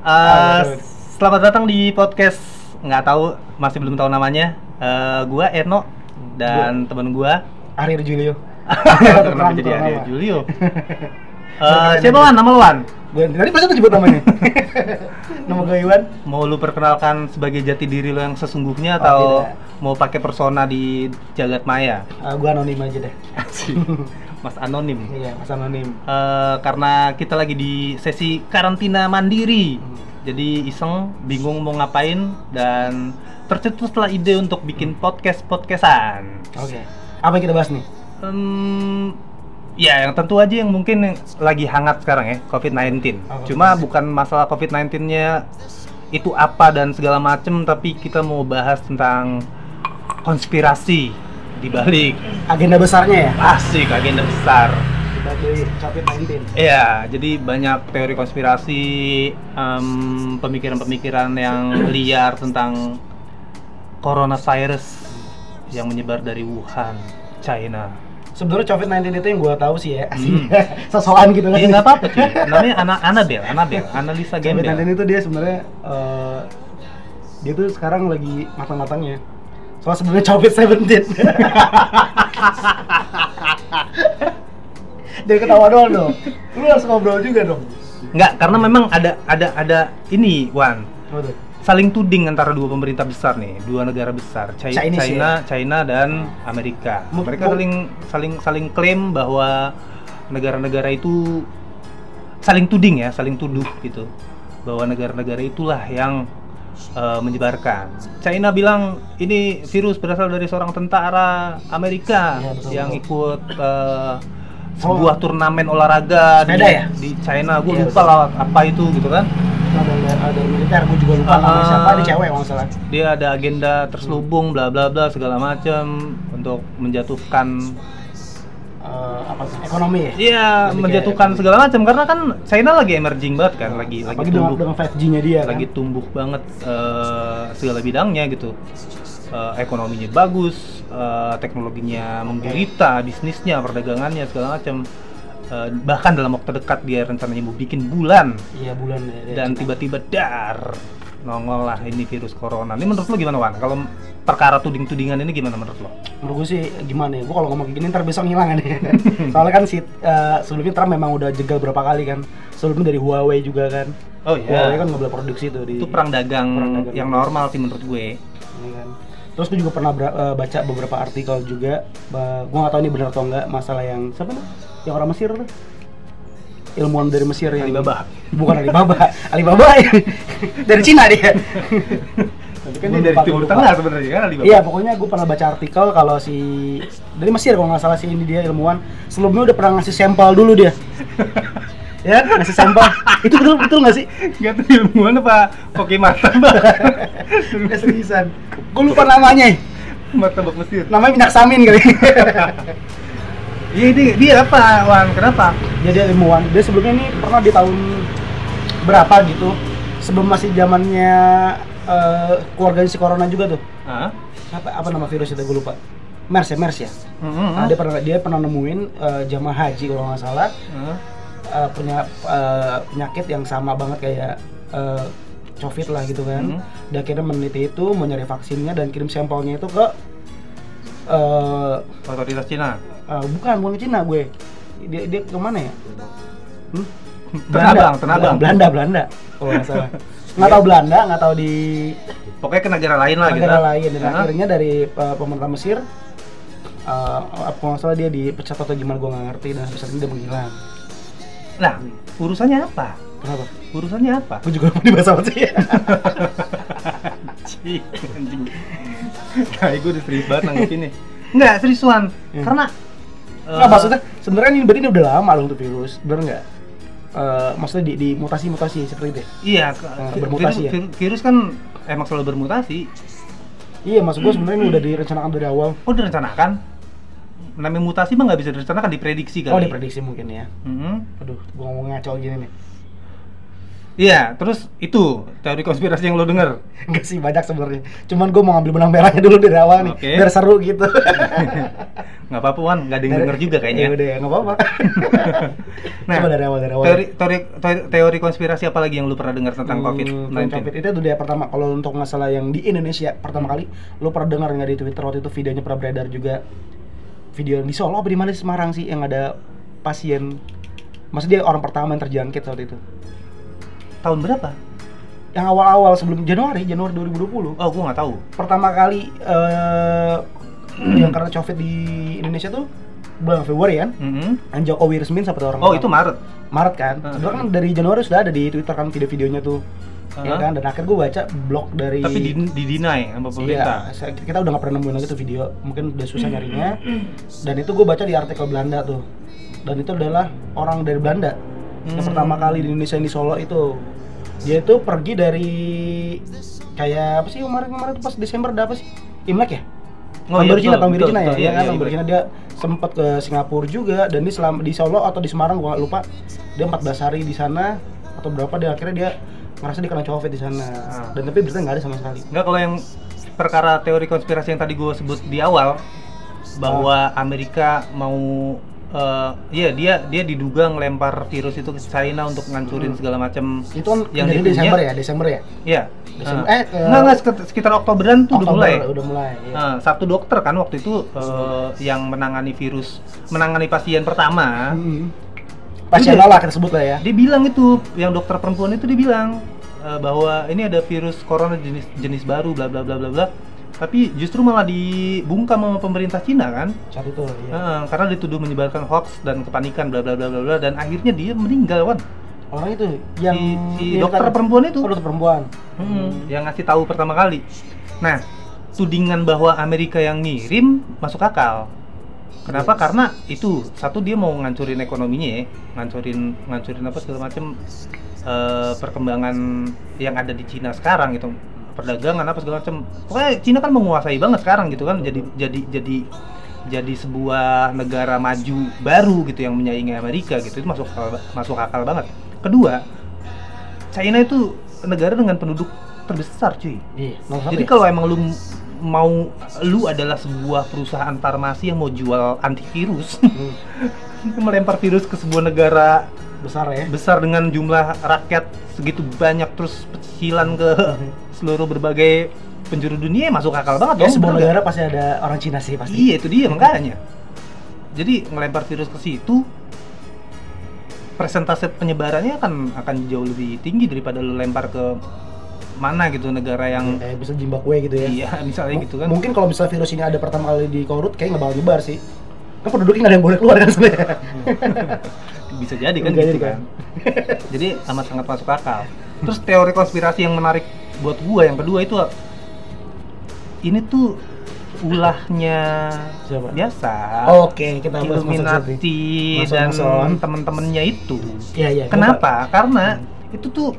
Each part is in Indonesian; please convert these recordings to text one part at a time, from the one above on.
Eh, selamat datang di podcast nggak tahu masih belum tahu namanya. Eh, gua Eno dan temen gua. Arir Julio. Kenapa jadi. Arya Julio? Eh, siapa Wan? Nama Wan? Gue tadi pas sebut namanya. Nama gue Iwan. Mau lu perkenalkan sebagai jati diri lo yang sesungguhnya Oh, atau tidak. mau pakai persona di jagat maya? Uh, gue anonim aja deh. Mas anonim. Iya, Mas anonim. Eh, karena kita lagi di sesi karantina mandiri. Hmm. Jadi iseng, bingung mau ngapain dan tercetuslah ide untuk bikin podcast podcastan. Oke. Apa yang kita bahas nih? Em, ya yang tentu aja yang mungkin yang lagi hangat sekarang ya COVID-19. Oh, Cuma bukan masalah COVID-19-nya itu apa dan segala macem, tapi kita mau bahas tentang konspirasi di balik Agenda besarnya ya? asik agenda besar. Sebagai COVID-19. Iya, jadi banyak teori konspirasi, em, pemikiran-pemikiran yang liar tentang coronavirus yang menyebar dari Wuhan, China. Sebenarnya COVID-19 itu yang gue tahu sih ya. Hmm. Sosokan gitu kan. Iya nggak apa-apa cuy. Namanya anak Anabel, Anabel, Analisa COVID-19 Gembel. itu dia sebenarnya eh, dia tuh sekarang lagi matang-matangnya. Soal sebenarnya COVID-17. Dia ketawa doang dong. Lu harus ngobrol juga dong. Nggak, karena memang ada ada ada ini, Wan. Saling tuding antara dua pemerintah besar nih, dua negara besar, Chi- Chinese China, China dan Amerika. Mereka saling saling saling klaim bahwa negara-negara itu saling tuding ya, saling tuduh gitu. Bahwa negara-negara itulah yang eh, menyebarkan. China bilang ini virus berasal dari seorang tentara Amerika betul, yang betul. ikut eh, sebuah turnamen olahraga di, ya? di China. Gue Iya, lupa lah apa itu gitu kan. Ada ada militer, gue juga lupa Ah, namanya siapa. Dia ah. cewek kalau nggak salah. dia ada agenda terselubung bla bla bla segala macam untuk menjatuhkan Eh, apa sih? Ekonomi ya? iya menjatuhkan segala macam karena kan China lagi emerging banget kan lagi lagi Apalagi dengan, tumbuh dengan 5G-nya dia lagi kan. tumbuh banget eh, segala bidangnya gitu Eh, ekonominya bagus eh, teknologinya menggurita bisnisnya perdagangannya segala macam Eh, bahkan dalam waktu dekat dia rencananya mau bikin bulan Iya bulan ya, dan tiba-tiba dar nongol lah ini virus corona. Ini menurut lo gimana Wan? Kalau perkara tuding-tudingan ini gimana menurut lo? menurut gue sih gimana ya gue kalau ngomong gini ntar besok ngilang kan soalnya kan si eh, sebelumnya Trump memang udah jegal berapa kali kan sebelumnya dari Huawei juga kan Oh Huawei kan nggak boleh produksi tuh di itu perang dagang, Perang dagang. yang normal sih menurut gue. ini kan terus gue juga pernah eh, baca beberapa artikel juga gue nggak tahu ini benar atau enggak masalah yang siapa tuh yang orang Mesir tuh ilmuwan dari Mesir yang Alibaba. bukan Alibaba Alibaba dari Cina dia Kan dia dari Timur. Tengah sebenarnya kan Alibaba. Iya, pokoknya gue pernah baca artikel kalau si dari Mesir kalau nggak salah si ini dia ilmuwan sebelumnya udah pernah ngasih sampel dulu dia. ya, kan? ngasih sampel. itu betul betul nggak sih? Gak tahu ilmuwan apa pakai mata Udah seriusan. Gue lupa namanya. mata bak Mesir. Namanya minyak samin kali. Iya dia, dia apa Wan? Kenapa? Jadi dia ilmuwan. Dia sebelumnya ini pernah di tahun berapa gitu. Sebelum masih zamannya eh, keluarganya si corona juga tuh. Hah? Apa apa nama virus itu gue lupa. MERS ya, MERS ya. Hmm, Nah, dia pernah dia pernah nemuin eh, jamaah haji kalau nggak salah Hah? Uh, punya uh, penyakit yang sama banget kayak uh, COVID lah gitu kan. Hmm. Dan akhirnya meneliti itu, mau nyari vaksinnya dan kirim sampelnya itu ke uh, Otoritas Cina. uh, bukan bukan ke Cina gue. Dia dia ke mana ya? Hmm? Tenabang, Tenabang. Belanda, Belanda. Kalau nggak salah. Nggak tahu Belanda, nggak tahu di Pokoknya ke negara lain lah gitu. negara lain. Dan Hah? akhirnya dari uh, pemerintah Mesir, uh, apa nggak salah dia dipecat atau gimana gue nggak ngerti dan saat ini dia menghilang. Nah, urusannya apa? Kenapa? Urusannya apa? Gue juga lupa dibahas apa sih. Anjing, anjing. Kayak gue udah serius banget nanggepinnya. Enggak, seriusan. Hmm. Karena Nggak, eh, maksudnya sebenarnya ini berarti ini udah lama loh untuk virus, bener nggak? Eh, maksudnya di, di mutasi-mutasi seperti itu. ya? Iya, vi- bermutasi virus, ya? vir- virus kan emang selalu bermutasi. Iya, maksud gue sebenarnya ini udah direncanakan dari awal. Oh, direncanakan? Namanya mutasi mah nggak bisa direncanakan, diprediksi kali. Oh, diprediksi mungkin ya. Mhm. Aduh, gue ngomong ngaco gini nih. Iya, terus itu teori konspirasi yang lo denger. Enggak sih banyak sebenarnya. Cuman gue mau ngambil benang merahnya dulu dari awal nih, Oke. biar seru gitu. nggak apa-apa Wan, nggak ada yang denger juga Ya kayaknya. udah, nggak apa-apa. Nah, Coba dari awal dari awal. teori, teori teori teori konspirasi apa lagi yang lu pernah dengar tentang Hmm, COVID-19? tentang COVID itu dia pertama kalau untuk masalah yang di Indonesia pertama kali lu pernah dengar nggak di Twitter waktu itu videonya pernah beredar juga video yang di Solo apa di mana Semarang sih yang ada pasien maksudnya dia orang pertama yang terjangkit waktu itu Tahun berapa? yang awal-awal sebelum Januari Januari 2020 Oh, gua nggak tahu. pertama kali eh yang karena COVID di Indonesia tuh bulan Februari kan Mhm. yang Jokowi resmin sampai orang Oh, itu Maret. Maret kan Hmm. sebenarnya kan dari Januari sudah ada di Twitter kan video-videonya tuh ya Uh-huh. kan dan akhir gue baca blog dari Tapi di, di deny sama pemerintah. Iya, kita udah nggak pernah nemuin lagi tuh video, mungkin udah susah nyarinya. Dan itu gue baca di artikel Belanda tuh. Dan itu adalah orang dari Belanda yang Hmm. pertama kali di Indonesia yang di Solo itu. Dia itu pergi dari kayak apa sih kemarin kemarin tuh pas Desember ada apa sih? Imlek ya? Oh, tahun iya, baru Cina, tahun Cina ya, ya Iya, kan, iya, iya. Cina dia sempat ke Singapura juga dan di selama di Solo atau di Semarang gua nggak lupa dia 14 hari di sana atau berapa dia akhirnya dia ngerasa dia kena covid di sana Ah. dan tapi berita nggak ada sama sekali Enggak kalau yang perkara teori konspirasi yang tadi gue sebut di awal bahwa Amerika mau eh iya dia dia diduga ngelempar virus itu ke China untuk ngancurin Hmm. segala macam itu kan yang punya. Desember ya Desember ya Iya. Desember- Eh, eh, eh, enggak enggak sekitar, sekitar Oktoberan tuh udah Oktober mulai. udah mulai iya. Nah, satu dokter kan waktu itu eh, yang menangani virus, menangani pasien pertama, Hmm. Pasien Udah. lah kita sebut lah ya dia bilang itu, yang dokter perempuan itu dia bilang eh, bahwa ini ada virus corona jenis jenis baru, bla bla bla bla bla. Tapi justru malah dibungkam sama pemerintah Cina kan, saat itu ya. Eh, karena dituduh menyebarkan hoax dan kepanikan, bla bla bla bla bla, dan akhirnya dia meninggal kan. orang itu yang si, si dokter tadi- perempuan itu. oh, dokter perempuan Hmm, yang ngasih tahu pertama kali. Nah, tudingan bahwa Amerika yang ngirim masuk akal. Kenapa? Karena itu satu dia mau ngancurin ekonominya ya, ngancurin ngancurin apa segala macam eh, perkembangan yang ada di Cina sekarang gitu, perdagangan apa segala macam. Pokoknya Cina kan menguasai banget sekarang gitu kan, jadi jadi jadi jadi sebuah negara maju baru gitu yang menyaingi Amerika gitu itu masuk akal, masuk akal banget. Kedua, China itu negara dengan penduduk terbesar cuy. iya Jadi ya? kalau emang lu mau lu adalah sebuah perusahaan farmasi yang mau jual antivirus, Hmm, melempar virus ke sebuah negara besar ya. besar dengan jumlah rakyat segitu banyak terus pecilan ke seluruh berbagai penjuru dunia masuk akal banget ya dong. sebuah negara pasti ada orang Cina sih pasti. Iya itu dia makanya. Jadi ngelempar virus ke situ persentase penyebarannya akan akan jauh lebih tinggi daripada lu lempar ke mana gitu negara yang kayak bisa Zimbabwe gitu ya iya misalnya M- gitu kan. Mungkin kalau misalnya virus ini ada pertama kali di Korut, kayak nggak bakal nyebar sih. Kan penduduknya nggak ada yang boleh keluar kan sebenarnya. bisa jadi kan Bisa gitu jadi kan. kan. jadi amat sangat masuk akal. Terus teori konspirasi yang menarik buat gua yang kedua itu ini tuh ulahnya Siapa? biasa. Oke, kita bahas Illuminati dan teman-temannya itu. Iya iya. Kenapa? Karena Hmm. itu tuh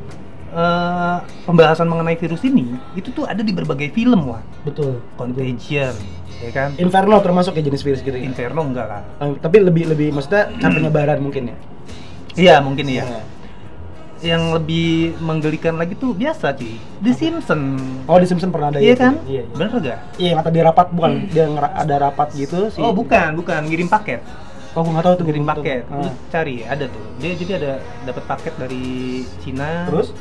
eh, pembahasan mengenai virus ini itu tuh ada di berbagai film wah. Betul. Contagion, ya kan? Inferno termasuk ya jenis virus gitu ya. Inferno enggak lah. Eh, Tapi lebih lebih maksudnya cara penyebaran mungkin ya. Iya mungkin iya. Iya. Yang lebih menggelikan lagi tuh biasa cuy. The Simpsons. Oh di Simpson pernah ada Iya itu. kan? Iya. Iya, Bener gak? Iya, kata dia rapat bukan dia ngera- ada rapat gitu sih. Oh bukan, bukan ngirim paket. Oh, gua nggak tahu tuh Ngirim paket. Ah. cari ada tuh. Dia jadi ada dapat paket dari Cina. Terus?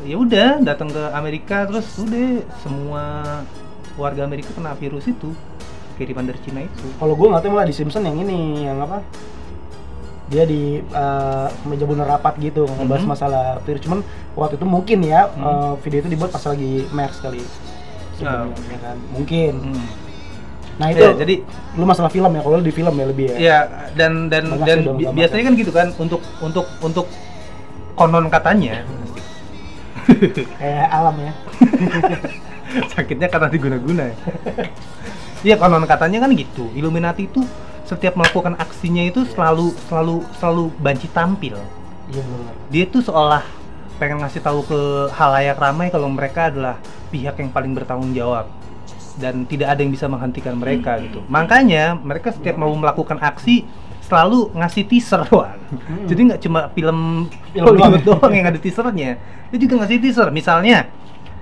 Ya udah datang ke Amerika terus udah semua warga Amerika kena virus itu kiriman dari Cina itu. Kalau gua nggak tahu malah di Simpson yang ini yang apa? Dia di eh, meja bunga rapat gitu ngebahas Mhm. masalah virus. Cuman waktu itu mungkin ya Hmm. eh, video itu dibuat pas lagi MERS kali. Oh. ya kan? Mungkin. Hmm. Nah itu Ya, jadi lu masalah film ya, kalau lu di film ya lebih ya. ya dan dan Banyak dan bi- biasanya kan gitu kan untuk untuk untuk konon katanya Kayak alam ya. sakitnya karena diguna-guna ya. Iya konon katanya kan gitu. Illuminati itu setiap melakukan aksinya itu selalu selalu selalu banci tampil. Iya benar. dia tuh seolah pengen ngasih tahu ke halayak ramai kalau mereka adalah pihak yang paling bertanggung jawab dan tidak ada yang bisa menghentikan mereka gitu. Makanya mereka setiap mau melakukan aksi selalu ngasih teaser Wan. Hmm. Jadi nggak cuma film Film Hollywood doang. doang yang ada teasernya. Dia juga ngasih teaser. Misalnya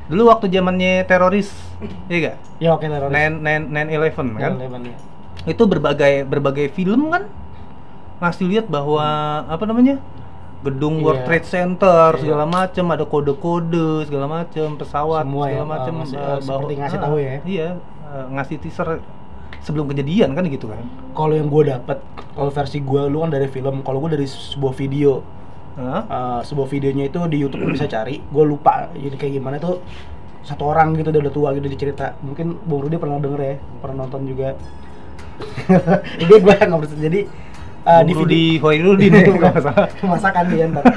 dulu waktu zamannya teroris, ya gak? Ya oke teroris. Nine Nine Nine Eleven kan? Eleven, ya. Itu berbagai berbagai film kan ngasih lihat bahwa apa namanya gedung World Iya. Trade Center Iya. segala macam ada kode-kode segala macam pesawat Semua ya, segala macam eh, ngasih- eh, seperti ngasih ah, tahu ya. iya eh, ngasih teaser sebelum kejadian kan gitu kan Kalau yang gue dapet, kalau versi gue lu kan dari film, kalau gue dari sebuah video. Hah? Eh, sebuah videonya itu di YouTube lu bisa cari. Gue lupa jadi kayak gimana tuh satu orang gitu udah tua gitu dicerita. Mungkin Bung Rudi pernah denger ya, pernah nonton juga. Jadi gue nggak. Jadi eh, Bung Rudi Hoirudin ya kalau nggak salah masakan dia ntar.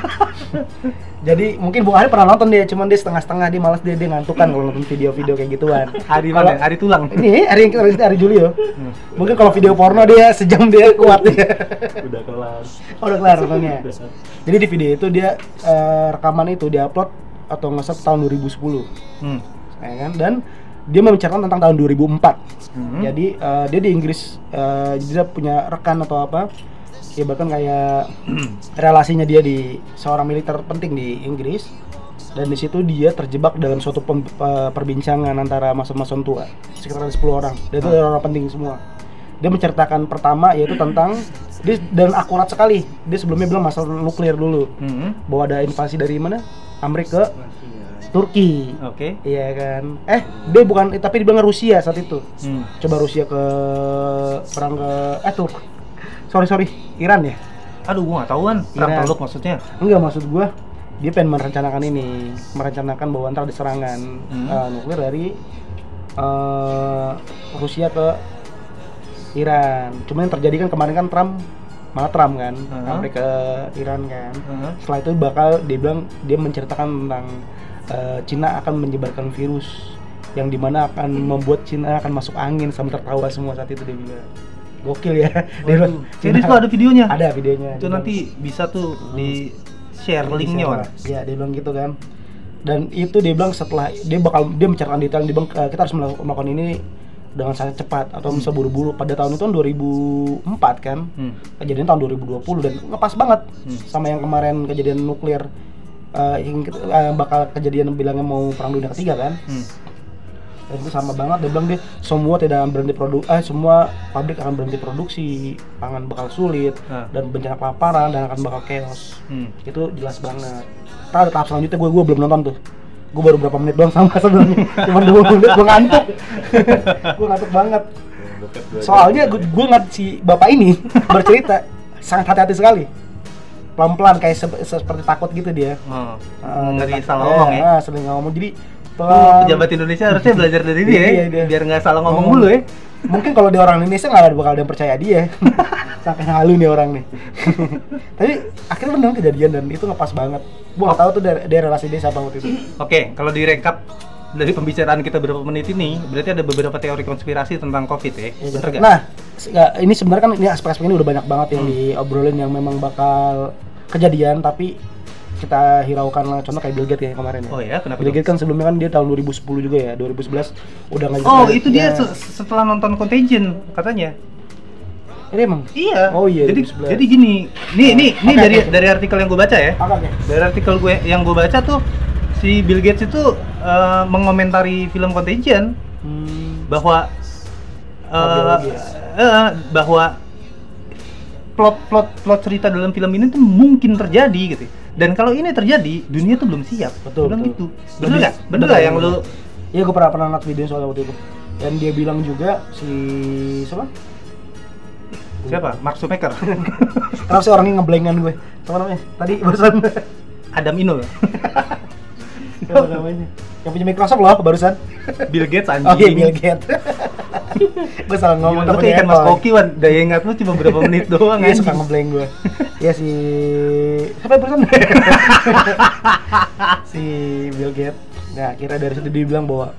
Jadi mungkin Bung Ari pernah nonton dia, cuman dia setengah-setengah dia malas dia dia ngantuk kan kalau nonton video-video kayak gituan. hari mana hari tulang Ini hari yang kita rilis hari Julio. Hmm. Mungkin kalau video porno dia sejam dia kuat dia. udah kelar Oh, udah kelar nontonnya. Jadi di video itu dia eh, rekaman itu dia upload atau nggak salah tahun 2010, Hmm. ya kan? Dan dia membicarakan tentang tahun 2004. Hmm. Jadi eh, dia di Inggris, eh, dia punya rekan atau apa? Ya bahkan kayak relasinya dia di seorang militer penting di Inggris. Dan di situ dia terjebak dalam suatu pem- pe- perbincangan antara mason-mason tua, sekitar ada 10 orang. Dan itu orang penting semua. Dia menceritakan pertama yaitu tentang dia dan akurat sekali. Dia sebelumnya bilang masalah nuklir dulu Hmm. bahwa ada invasi dari mana? Amerika ke Turki. oke Iya kan? Eh, dia bukan tapi dia bilang Rusia saat itu. Hmm. Coba Rusia ke perang ke eh Turk. Sorry sorry, Iran ya? aduh gua nggak tahuan perang Iran. teluk maksudnya Enggak maksud gua dia pengen merencanakan ini, merencanakan bahwa ntar ada serangan Hmm. eh, nuklir dari eh, Rusia ke Iran. Cuma yang terjadi kan kemarin kan Trump malah Trump kan, Hmm. Amerika ke Iran kan. Heeh. setelah itu bakal dia bilang dia menceritakan tentang eh, Cina akan menyebarkan virus yang di mana akan membuat Cina akan masuk angin sampai tertawa semua saat itu dia bilang gokil ya. Waduh, serius tuh ada videonya? Ada videonya itu nanti bisa tuh di share linknya share. ya dia bilang gitu kan. Dan itu dia bilang setelah dia bakal dia menceritakan detail dia bilang "Eh, kita harus melakukan, ini dengan sangat cepat atau bisa buru-buru pada tahun itu kan 2004 kan Hmm. kejadian tahun 2020 dan ngepas banget. Hmm. sama yang kemarin kejadian nuklir eh, yang eh, bakal kejadian bilangnya mau perang dunia ketiga kan. Hmm. Dan itu sama banget dia bilang dia semua tidak akan berhenti produk eh semua pabrik akan berhenti produksi pangan bakal sulit Ah. dan bencana kelaparan dan akan bakal chaos. Hmm. itu jelas banget. Ntar ada tahap selanjutnya gue gue belum nonton tuh. Gue baru berapa menit doang sama sebelumnya. Cuma dua menit gue ngantuk. Gue ngantuk banget. Soalnya gue gue ngeliat si bapak ini bercerita sangat hati-hati sekali. Pelan-pelan kayak se- seperti takut gitu dia. Oh. Ah, ngeri salah Eh, ngomong ya? ah, sering ngomong. Jadi Pelan pejabat Indonesia harusnya belajar dari dia Iya, ya, dia. biar nggak salah ngomong mulu ya. mungkin kalau dia orang Indonesia nggak ada bakal ada yang percaya dia sampai halu nih orang nih tapi akhirnya benar kejadian dan itu ngepas banget gua nggak tahu tuh dari, dari relasi dia siapa waktu itu Oke, kalau direkap dari pembicaraan kita beberapa menit ini, berarti ada beberapa teori konspirasi tentang COVID ya, Iya, bener gak? Nah, ini sebenarnya kan ini aspek-aspek ini udah banyak banget yang Hmm. diobrolin yang memang bakal kejadian tapi kita hiraukan lah contoh kayak Bill Gates ya kemarin ya. Oh ya, kenapa? Bill? Gates kan sebelumnya kan dia tahun 2010 juga ya, 2011 udah nggak Oh, itu dia se- setelah nonton Contagion katanya. Ini emang. Iya. Oh iya, Jadi 2011. jadi gini, nih nih nih dari dari artikel yang gue baca ya. Dari artikel gue yang gue baca tuh si Bill Gates itu eh, mengomentari film Contagion Hmm. bahwa eh, eh, bahwa plot plot plot cerita dalam film ini tuh mungkin terjadi gitu. Dan kalau ini terjadi, dunia tuh belum siap. Betul, betul. gitu. Bener dia- nggak? Bener nggak yang lu Iya, gue pernah pernah lihat video soal waktu itu. Dan dia bilang juga si siapa? siapa? Mark Zuckerberg, Kenapa sih orangnya ngeblankan gue? Siapa namanya? Tadi barusan. Adam Inul, Siapa namanya? Yang punya Microsoft loh barusan. Bill Gates anjing. Oh iya Bill Gates. Gue salah ngomong Gila, lu kayak ikan mas koki wan, daya ingat lu cuma berapa menit doang Iya suka ngeblank gue. Iya si siapa yang barusan? si Bill Gates. Nah, kira dari situ dia bilang bahwa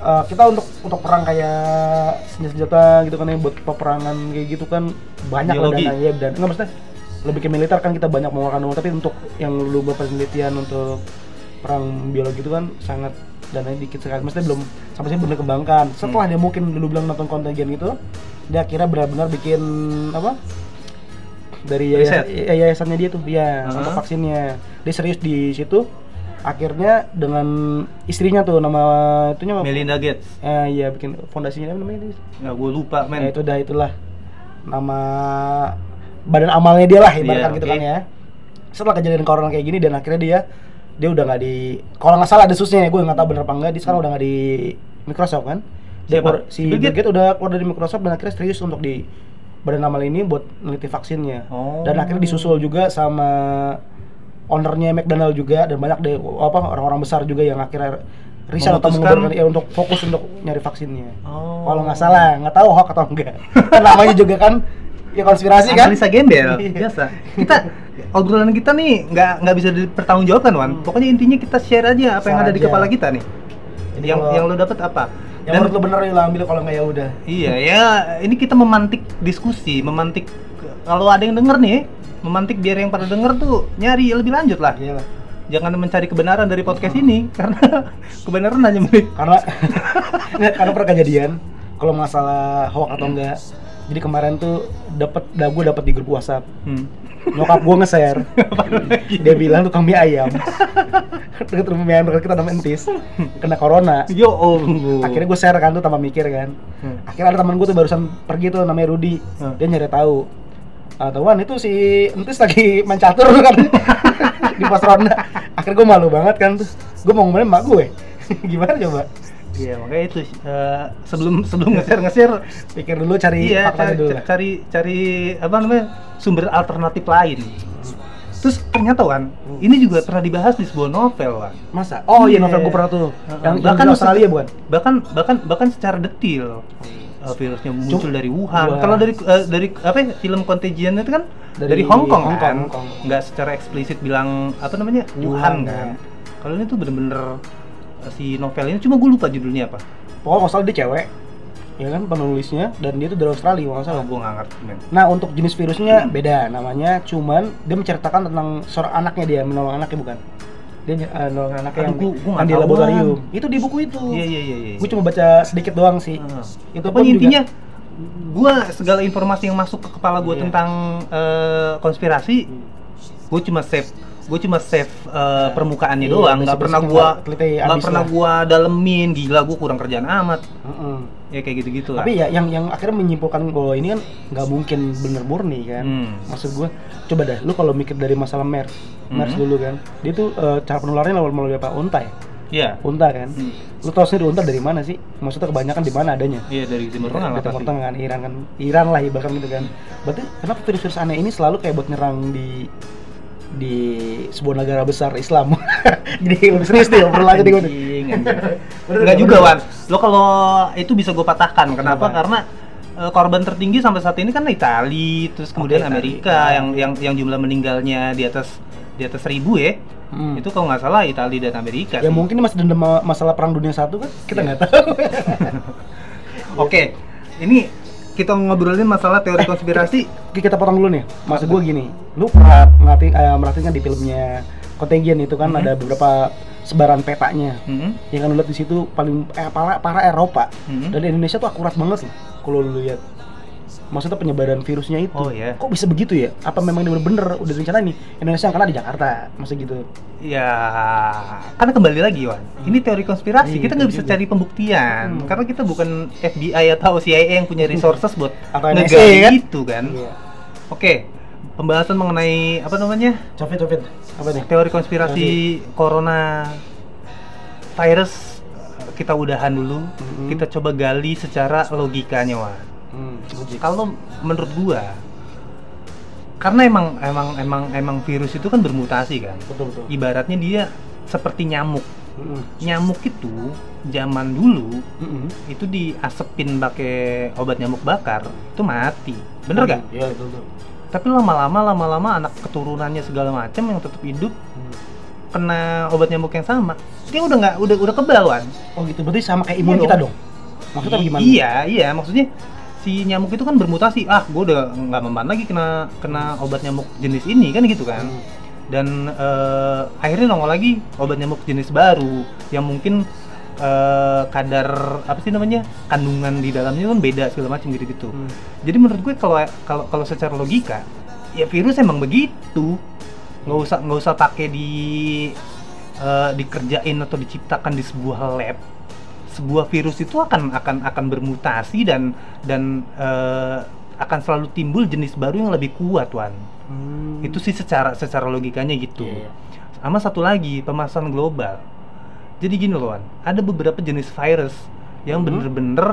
eh, kita untuk untuk perang kayak senjata-senjata gitu kan yang buat peperangan kayak gitu kan banyak lah Biologi. dananya dan enggak maksudnya lebih ke militer kan kita banyak mengeluarkan uang tapi untuk yang lu buat penelitian untuk perang biologi itu kan sangat dananya dikit sekali. Maksudnya belum sampai sini belum dikembangkan. Setelah dia mungkin dulu bilang nonton kontagion itu dia akhirnya benar-benar bikin apa? Dari yayasan, ya- yayasannya dia tuh ya Uh-huh. untuk vaksinnya. Dia serius di situ. Akhirnya dengan istrinya tuh nama itunya apa? Melinda Gates. Eh, iya bikin fondasinya apa namanya nggak gue lupa men. Ya itu dah itulah. Nama badan amalnya dia lah ibaratkan Iya, gitu oke. kan ya. Setelah kejadian corona kayak gini dan akhirnya dia dia udah nggak di kalau nggak salah ada susnya ya gue nggak tahu bener apa enggak dia sekarang udah nggak di Microsoft kan. Dia Siapa? keluar- si Bill Gates? Udah keluar dari Microsoft dan akhirnya serius untuk di badan amal ini buat neliti vaksinnya. Oh. Dan akhirnya disusul juga sama ownernya McDonald juga dan banyak deh apa orang-orang besar juga yang akhirnya riset atau mengundurkan ya untuk fokus untuk nyari vaksinnya. Oh. Kalau nggak salah, nggak tahu hoax atau enggak. Kan namanya juga kan ya konspirasi kan. analisa gembel Iya. biasa kita obrolan kita nih nggak nggak bisa dipertanggungjawabkan Wan Hmm. pokoknya intinya kita share aja apa yang Share ada di aja. kepala kita nih Jadi yang kalau- yang lo dapet apa Yang menurut lu bener ya lo ambil kalau nggak ya udah. Iya ya, ini kita memantik diskusi, memantik kalau ada yang denger nih, memantik biar yang pada denger tuh nyari lebih lanjut lah. Iya. Jangan mencari kebenaran dari podcast ini karena kebenaran hanya milik Karena karena pernah kejadian kalau masalah hoax atau enggak. Jadi kemarin tuh dapat gue dapat di grup WhatsApp. hmm. Nyokap gue nge-share. Dia bilang tukang mie ayam. Deket rumah mie ayam dekat kita namanya Entis. Kena corona. Yo oh. Akhirnya gue share kan tuh tambah mikir kan. Hmm. Akhirnya ada teman gue tuh barusan pergi tuh namanya Rudi. Hmm. Dia nyari tahu. Ah, Tawan itu si Entis lagi main catur kan di pos ronda. Akhirnya gue malu banget kan tuh. Gue mau ngomongin emak gue. Gimana coba? Iya makanya itu eh, sebelum sebelum nge-share nge-share Pikir dulu cari iya faktanya cari, dulu. cari cari apa namanya sumber alternatif lain. Terus ternyata Wan, ini juga pernah dibahas di sebuah novel Wan. Masa? Oh iya Iya. novel gue pernah tuh. Yang, yang Bahkan di Australia bukan? bahkan bahkan bahkan secara detil uh, virusnya muncul Cuma- dari Wuhan. Kalau dari uh, dari apa ya, film Contagion itu kan dari, Dari Hong Kong Hong kan, Hong Kong. nggak secara eksplisit bilang apa namanya Wuhan, Wuhan, kan. ya. Kalau ini tuh bener-bener uh, si novel ini cuma gue lupa judulnya apa. Pokoknya nggak salah dia cewek. Ya kan penulisnya dan dia tuh dari Australia kalau nggak salah. Gue nggak ngerti men. Nah untuk jenis virusnya beda namanya, cuman dia menceritakan tentang seorang anaknya dia menolong anaknya bukan? Dia uh, nolong anaknya Aduh, yang, gua- gua yang nggak di laboratorium. Itu di buku itu. Iya iya iya. iya. Gue cuma baca sedikit doang sih. Uh, Itu itu pun intinya gue segala informasi yang masuk ke kepala gue Iya. tentang uh, konspirasi gue cuma save gue cuma save uh, permukaannya Iya, doang nggak pernah gue nggak pernah gue dalemin gila gue kurang kerjaan amat Heeh. ya kayak gitu gitu lah Tapi ya yang yang akhirnya menyimpulkan bahwa ini kan nggak mungkin bener murni kan. Hmm. Maksud gue, coba dah, lu kalau mikir dari masalah MERS, MERS Mhm. dulu kan, dia tuh eh, cara penularannya lewat melalui apa? Unta ya? Iya Unta kan? Hmm. Lu tau sendiri unta dari mana sih? Maksudnya kebanyakan di mana adanya? iya dari timur tengah lah Timur Tengah kan, Iran kan, Iran lah ibaratkan gitu kan. Berarti kenapa virus-virus aneh ini selalu kayak buat nyerang di di sebuah negara besar Islam? Jadi lebih serius deh obrolannya di gue. Enggak juga Wan lo kalau itu bisa gue patahkan kenapa Kenapa? karena eh, korban tertinggi sampai saat ini kan Itali terus kemudian Itali. Amerika Ah. yang yang yang jumlah meninggalnya di atas di atas seribu ya Hmm. itu kalau nggak salah Itali dan Amerika Ya sih. mungkin masih dendam ma- masalah perang dunia satu kan? Kita Iya. nggak tahu. Oke, ini kita ngobrolin masalah teori konspirasi. Oke, kita potong dulu nih. Maksud gue gini, lu pernah ngerti, eh, merhatiin kan di filmnya Contagion itu kan Mhm. ada beberapa sebaran petanya. Hmm, Yang kan lu lihat di situ paling eh, para, Eropa hmm. dan Indonesia tuh akurat banget loh kalau lu lihat. Maksudnya penyebaran virusnya itu. Oh, iya. Kok bisa begitu ya? Apa memang ini bener-bener udah direncanain nih? Indonesia yang kena di Jakarta, masa gitu. Ya, karena kembali lagi Wan. Ini teori konspirasi. Iya, kita nggak bisa juga. cari pembuktian Hmm. karena kita bukan FBI atau CIA yang punya resources buat ngegali NSA, kan? itu kan. Iya. Oke, pembahasan mengenai apa namanya Covid, Covid. Apa nih? teori konspirasi corona virus kita udahan dulu. Mhm. Kita coba gali secara logikanya Wan. Hmm, kalau menurut gua karena emang emang emang emang virus itu kan bermutasi kan Betul, betul. ibaratnya dia seperti nyamuk Mm-mm. nyamuk itu zaman dulu Mm-mm. itu diasepin pakai obat nyamuk bakar itu mati bener gak? Iya, betul, betul. tapi lama-lama lama-lama anak keturunannya segala macam yang tetap hidup Hmm. kena obat nyamuk yang sama dia udah nggak udah udah kebawan Oh gitu, berarti sama kayak imun Iya kita dong. dong? Maksudnya I- gimana? Iya, iya, maksudnya si nyamuk itu kan bermutasi. Ah, gue udah nggak mempan lagi kena kena obat nyamuk jenis ini kan gitu kan. Hmm. Dan eh, akhirnya nongol lagi obat nyamuk jenis baru yang mungkin eh, kadar apa sih namanya kandungan di dalamnya kan beda segala macam gitu gitu. Hmm. Jadi menurut gue kalau kalau kalau secara logika ya virus emang begitu nggak usah nggak usah pakai di eh, dikerjain atau diciptakan di sebuah lab sebuah virus itu akan akan akan bermutasi dan dan eh, akan selalu timbul jenis baru yang lebih kuat wan Hmm. itu sih secara secara logikanya gitu Iya, iya. sama satu lagi pemanasan global jadi gini loh wan ada beberapa jenis virus yang Mhm. bener-bener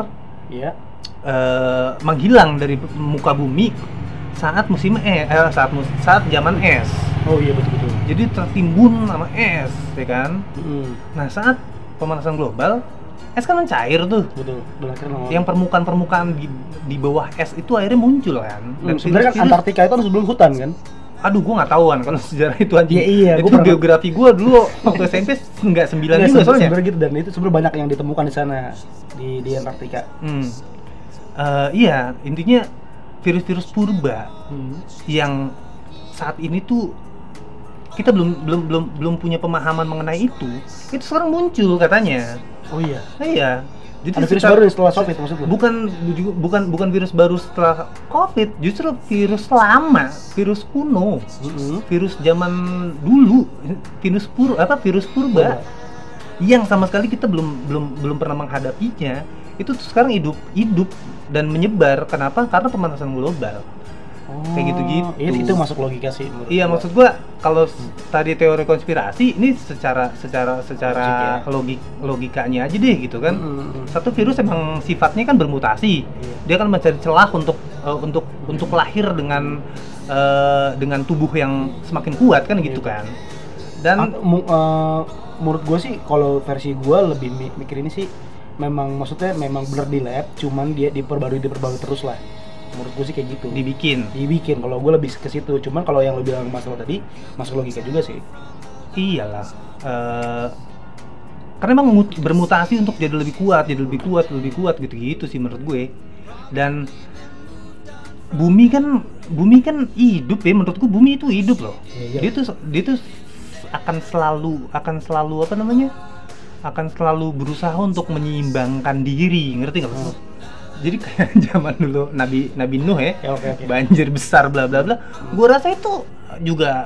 Iya. eh, menghilang dari muka bumi saat musim es eh, saat mus saat zaman es Oh iya betul betul. jadi tertimbun sama es ya kan Hmm. nah saat pemanasan global es kan mencair tuh Betul. Dan akhirnya yang permukaan-permukaan di, di bawah es itu akhirnya muncul kan Hmm, sebenarnya kan Antartika itu kan sebelum hutan kan? aduh gua nggak tahu kan kalau sejarah itu aja Iya, iya, itu gua geografi gua dulu waktu SMP nggak sembilan Iya, juga soalnya sebenarnya gitu dan itu sebenarnya banyak yang ditemukan di sana di di Antartika. hmm. Eh, iya intinya virus-virus purba Hmm. yang saat ini tuh kita belum belum belum belum punya pemahaman mengenai itu itu sekarang muncul katanya Oh iya. nah, iya. Jadi Ada virus baru setelah Soviet maksud lu? bukan bukan bukan virus baru setelah covid. Justru virus lama virus kuno. Mm-mm. virus zaman dulu. Virus pur apa virus purba. Yang sama sekali kita belum belum belum pernah menghadapinya itu tuh sekarang hidup hidup dan menyebar. Kenapa? Karena pemanasan global Oh, Kayak gitu-gitu. Iya, itu masuk logika sih. Iya gua. maksud gua kalau s- tadi teori konspirasi ini secara secara secara Logik ya. logik logikanya aja deh gitu kan. Mm-mm. Satu virus emang sifatnya kan bermutasi. Iya. Dia kan mencari celah untuk eh, untuk untuk lahir dengan eh, dengan tubuh yang semakin kuat kan gitu Iya. kan. Dan eh, menurut gue sih kalau versi gue lebih mi- mikir ini sih memang maksudnya memang bener di lab cuman dia diperbarui diperbarui terus lah menurut gue sih kayak gitu dibikin. dibikin kalau gue lebih ke situ cuman kalau yang lo bilang masalah tadi masuk logika juga sih Iyalah. Eh, karena emang mut- bermutasi untuk jadi lebih kuat, jadi lebih kuat, lebih kuat gitu-gitu sih menurut gue. Dan bumi kan bumi kan hidup ya menurutku bumi itu hidup loh. Iya, iya. Dia tuh dia tuh akan selalu akan selalu apa namanya? akan selalu berusaha untuk menyeimbangkan diri, ngerti nggak? Hmm. Jadi kayak zaman dulu Nabi Nabi Nuh ya, ya oke oke banjir besar bla bla bla. Gua rasa itu juga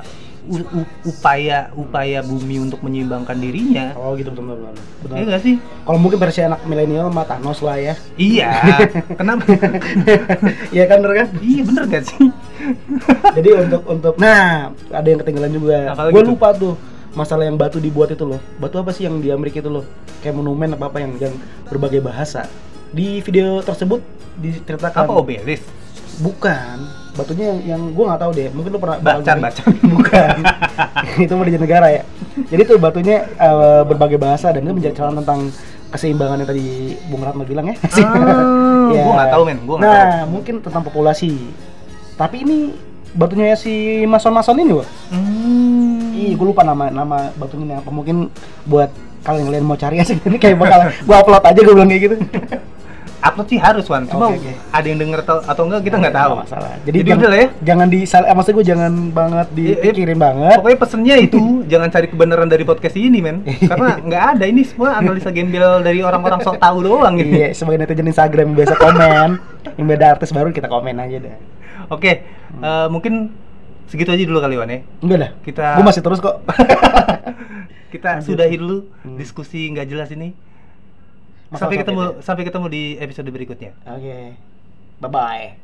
upaya upaya bumi untuk menyeimbangkan dirinya. oh gitu betul betul betul. betul Iya gak sih? kalau mungkin versi anak milenial mah Thanos lah ya Iya. Kenapa? iya kan bener kan iya bener gak sih? jadi untuk untuk nah ada yang ketinggalan juga gue tuh? lupa tuh masalah yang batu dibuat itu loh batu apa sih yang di Amerika itu loh kayak monumen apa apa yang yang berbagai bahasa di video tersebut diceritakan Apa obelis? bukan batunya yang, yang gue nggak tahu deh mungkin lu pernah Bacan bacan. bukan itu mau negara ya jadi tuh batunya eh, berbagai bahasa dan itu menjadi catatan tentang keseimbangan yang tadi Bung Ratno bilang ya Ah, Ya. Gua nggak tahu men, gua nah tahu. mungkin tentang populasi tapi ini batunya si mason-mason ini loh Hmm. Ih, gue lupa nama nama batunya apa. Mungkin buat kalian kalian mau cari aja ini kayak bakal gue upload aja gue bilang kayak gitu. Upload sih harus Wan, cuma Oke, oke. ada yang denger atau, enggak kita nggak tahu. Nggak masalah. Jadi, Jadi jangan, udah lah ya. Jangan di eh, maksud gue jangan banget Iya, iya. dipikirin banget. Pokoknya pesennya itu jangan cari kebenaran dari podcast ini men, karena nggak ada ini semua analisa gembel dari orang-orang sok tahu doang gitu. Iya, sebagai netizen Instagram yang biasa komen, yang beda artis baru kita komen aja deh. Oke, eh, mungkin segitu aja dulu kali Wan ya. Enggak dah. Kita Gue masih terus kok. kita Lanjut. sudahi dulu Hmm. diskusi nggak jelas ini. Sampai ketemu sampai ketemu di episode berikutnya. Oke. Bye bye.